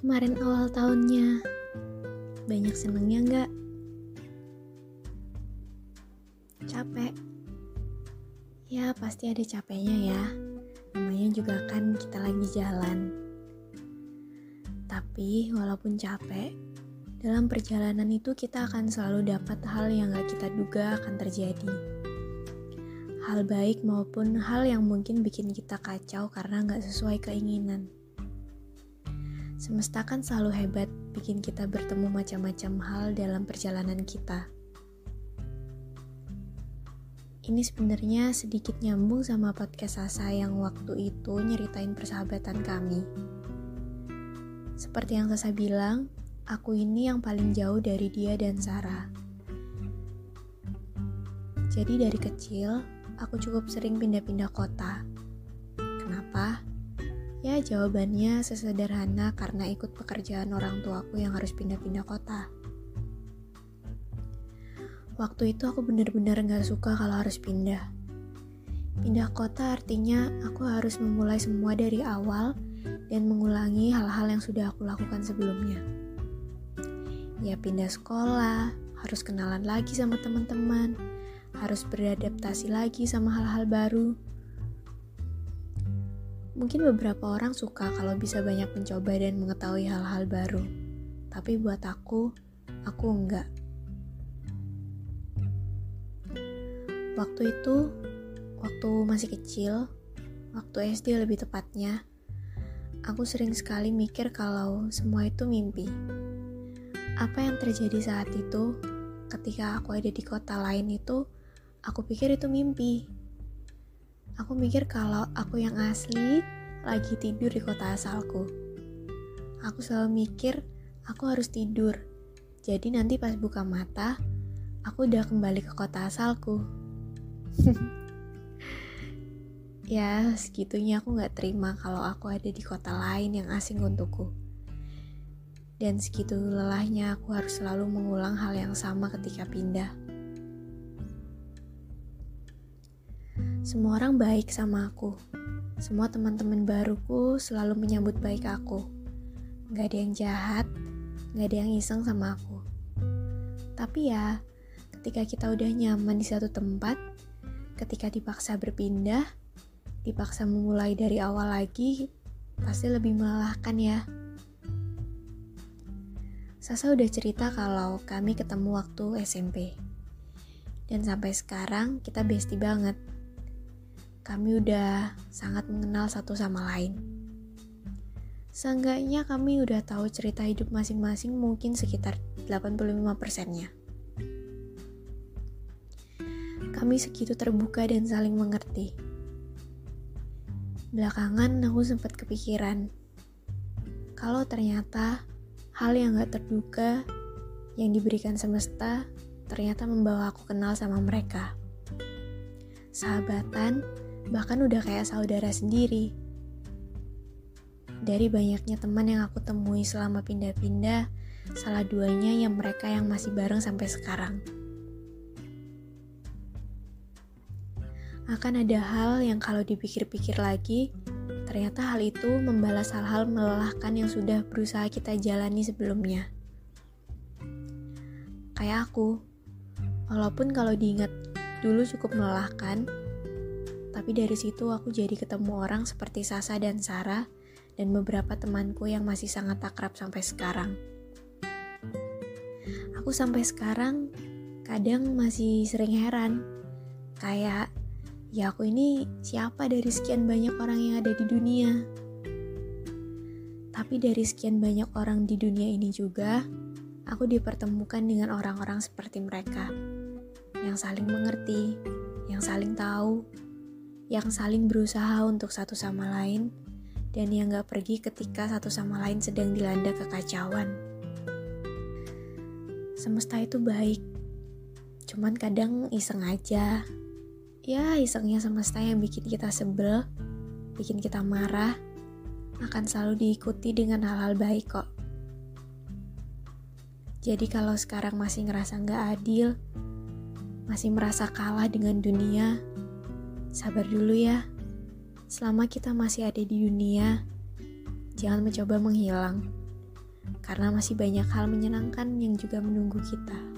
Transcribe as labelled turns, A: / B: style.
A: Kemarin awal tahunnya? Banyak senengnya nggak? Capek? Ya pasti ada capeknya ya. Namanya juga kan kita lagi jalan. Tapi walaupun capek, dalam perjalanan itu kita akan selalu dapat hal yang gak kita duga akan terjadi. Hal baik maupun hal yang mungkin bikin kita kacau karena gak sesuai keinginan. Semesta kan selalu hebat bikin kita bertemu macam-macam hal dalam perjalanan kita. Ini sebenarnya sedikit nyambung sama podcast Sasa yang waktu itu nyeritain persahabatan kami. Seperti yang Sasa bilang, aku ini yang paling jauh dari dia dan Sarah. Jadi dari kecil, aku cukup sering pindah-pindah kota. Ya jawabannya sesederhana karena ikut pekerjaan orang tuaku yang harus pindah-pindah kota. Waktu itu aku bener-bener gak suka kalau harus pindah. Pindah kota artinya aku harus memulai semua dari awal dan mengulangi hal-hal yang sudah aku lakukan sebelumnya. Ya pindah sekolah, harus kenalan lagi sama teman-teman, harus beradaptasi lagi sama hal-hal baru. Mungkin beberapa orang suka kalau bisa banyak mencoba dan mengetahui hal-hal baru. Tapi buat aku, aku enggak. Waktu itu, waktu masih kecil, waktu SD lebih tepatnya, aku sering sekali mikir kalau semua itu mimpi. Apa yang terjadi saat itu, ketika aku ada di kota lain itu, aku pikir itu mimpi. Aku mikir kalau aku yang asli lagi tidur di kota asalku. Aku selalu mikir aku harus tidur. Jadi nanti pas buka mata, aku udah kembali ke kota asalku. ya, segitunya aku gak terima kalau aku ada di kota lain yang asing untukku. Dan segitu lelahnya aku harus selalu mengulang hal yang sama ketika pindah. Semua orang baik sama aku. Semua teman-teman baruku selalu menyambut baik aku. Gak ada yang jahat, gak ada yang iseng sama aku. Tapi ya, ketika kita udah nyaman di satu tempat, ketika dipaksa berpindah, dipaksa memulai dari awal lagi, pasti lebih melelahkan ya. Sasa udah cerita kalau kami ketemu waktu SMP. Dan sampai sekarang kita bestie banget. Kami udah sangat mengenal satu sama lain. Seenggaknya kami udah tahu cerita hidup masing-masing mungkin sekitar 85%-nya. Kami segitu terbuka dan saling mengerti. Belakangan aku sempat kepikiran, kalau ternyata hal yang gak terduga yang diberikan semesta ternyata membawa aku kenal sama mereka. Sahabatan, bahkan udah kayak saudara sendiri. Dari banyaknya teman yang aku temui selama pindah-pindah, salah duanya yang mereka yang masih bareng sampai sekarang. akan ada hal yang kalau dipikir-pikir lagi, ternyata hal itu membalas hal-hal melelahkan yang sudah berusaha kita jalani sebelumnya. Kayak aku, walaupun kalau diingat dulu cukup melelahkan, tapi dari situ aku jadi ketemu orang seperti Sasa dan Sarah dan beberapa temanku yang masih sangat akrab sampai sekarang. Aku sampai sekarang kadang masih sering heran, kayak ya aku ini siapa dari sekian banyak orang yang ada di dunia. Tapi dari sekian banyak orang di dunia ini juga, aku dipertemukan dengan orang-orang seperti mereka, yang saling mengerti, yang saling tahu, yang saling berusaha untuk satu sama lain, dan yang gak pergi ketika satu sama lain sedang dilanda kekacauan. Semesta itu baik, cuman kadang iseng aja. Ya, isengnya semesta yang bikin kita sebel, bikin kita marah, akan selalu diikuti dengan hal-hal baik kok. Jadi kalau sekarang masih ngerasa gak adil, masih merasa kalah dengan dunia, sabar dulu ya. Selama kita masih ada di dunia, jangan mencoba menghilang. Karena masih banyak hal menyenangkan yang juga menunggu kita.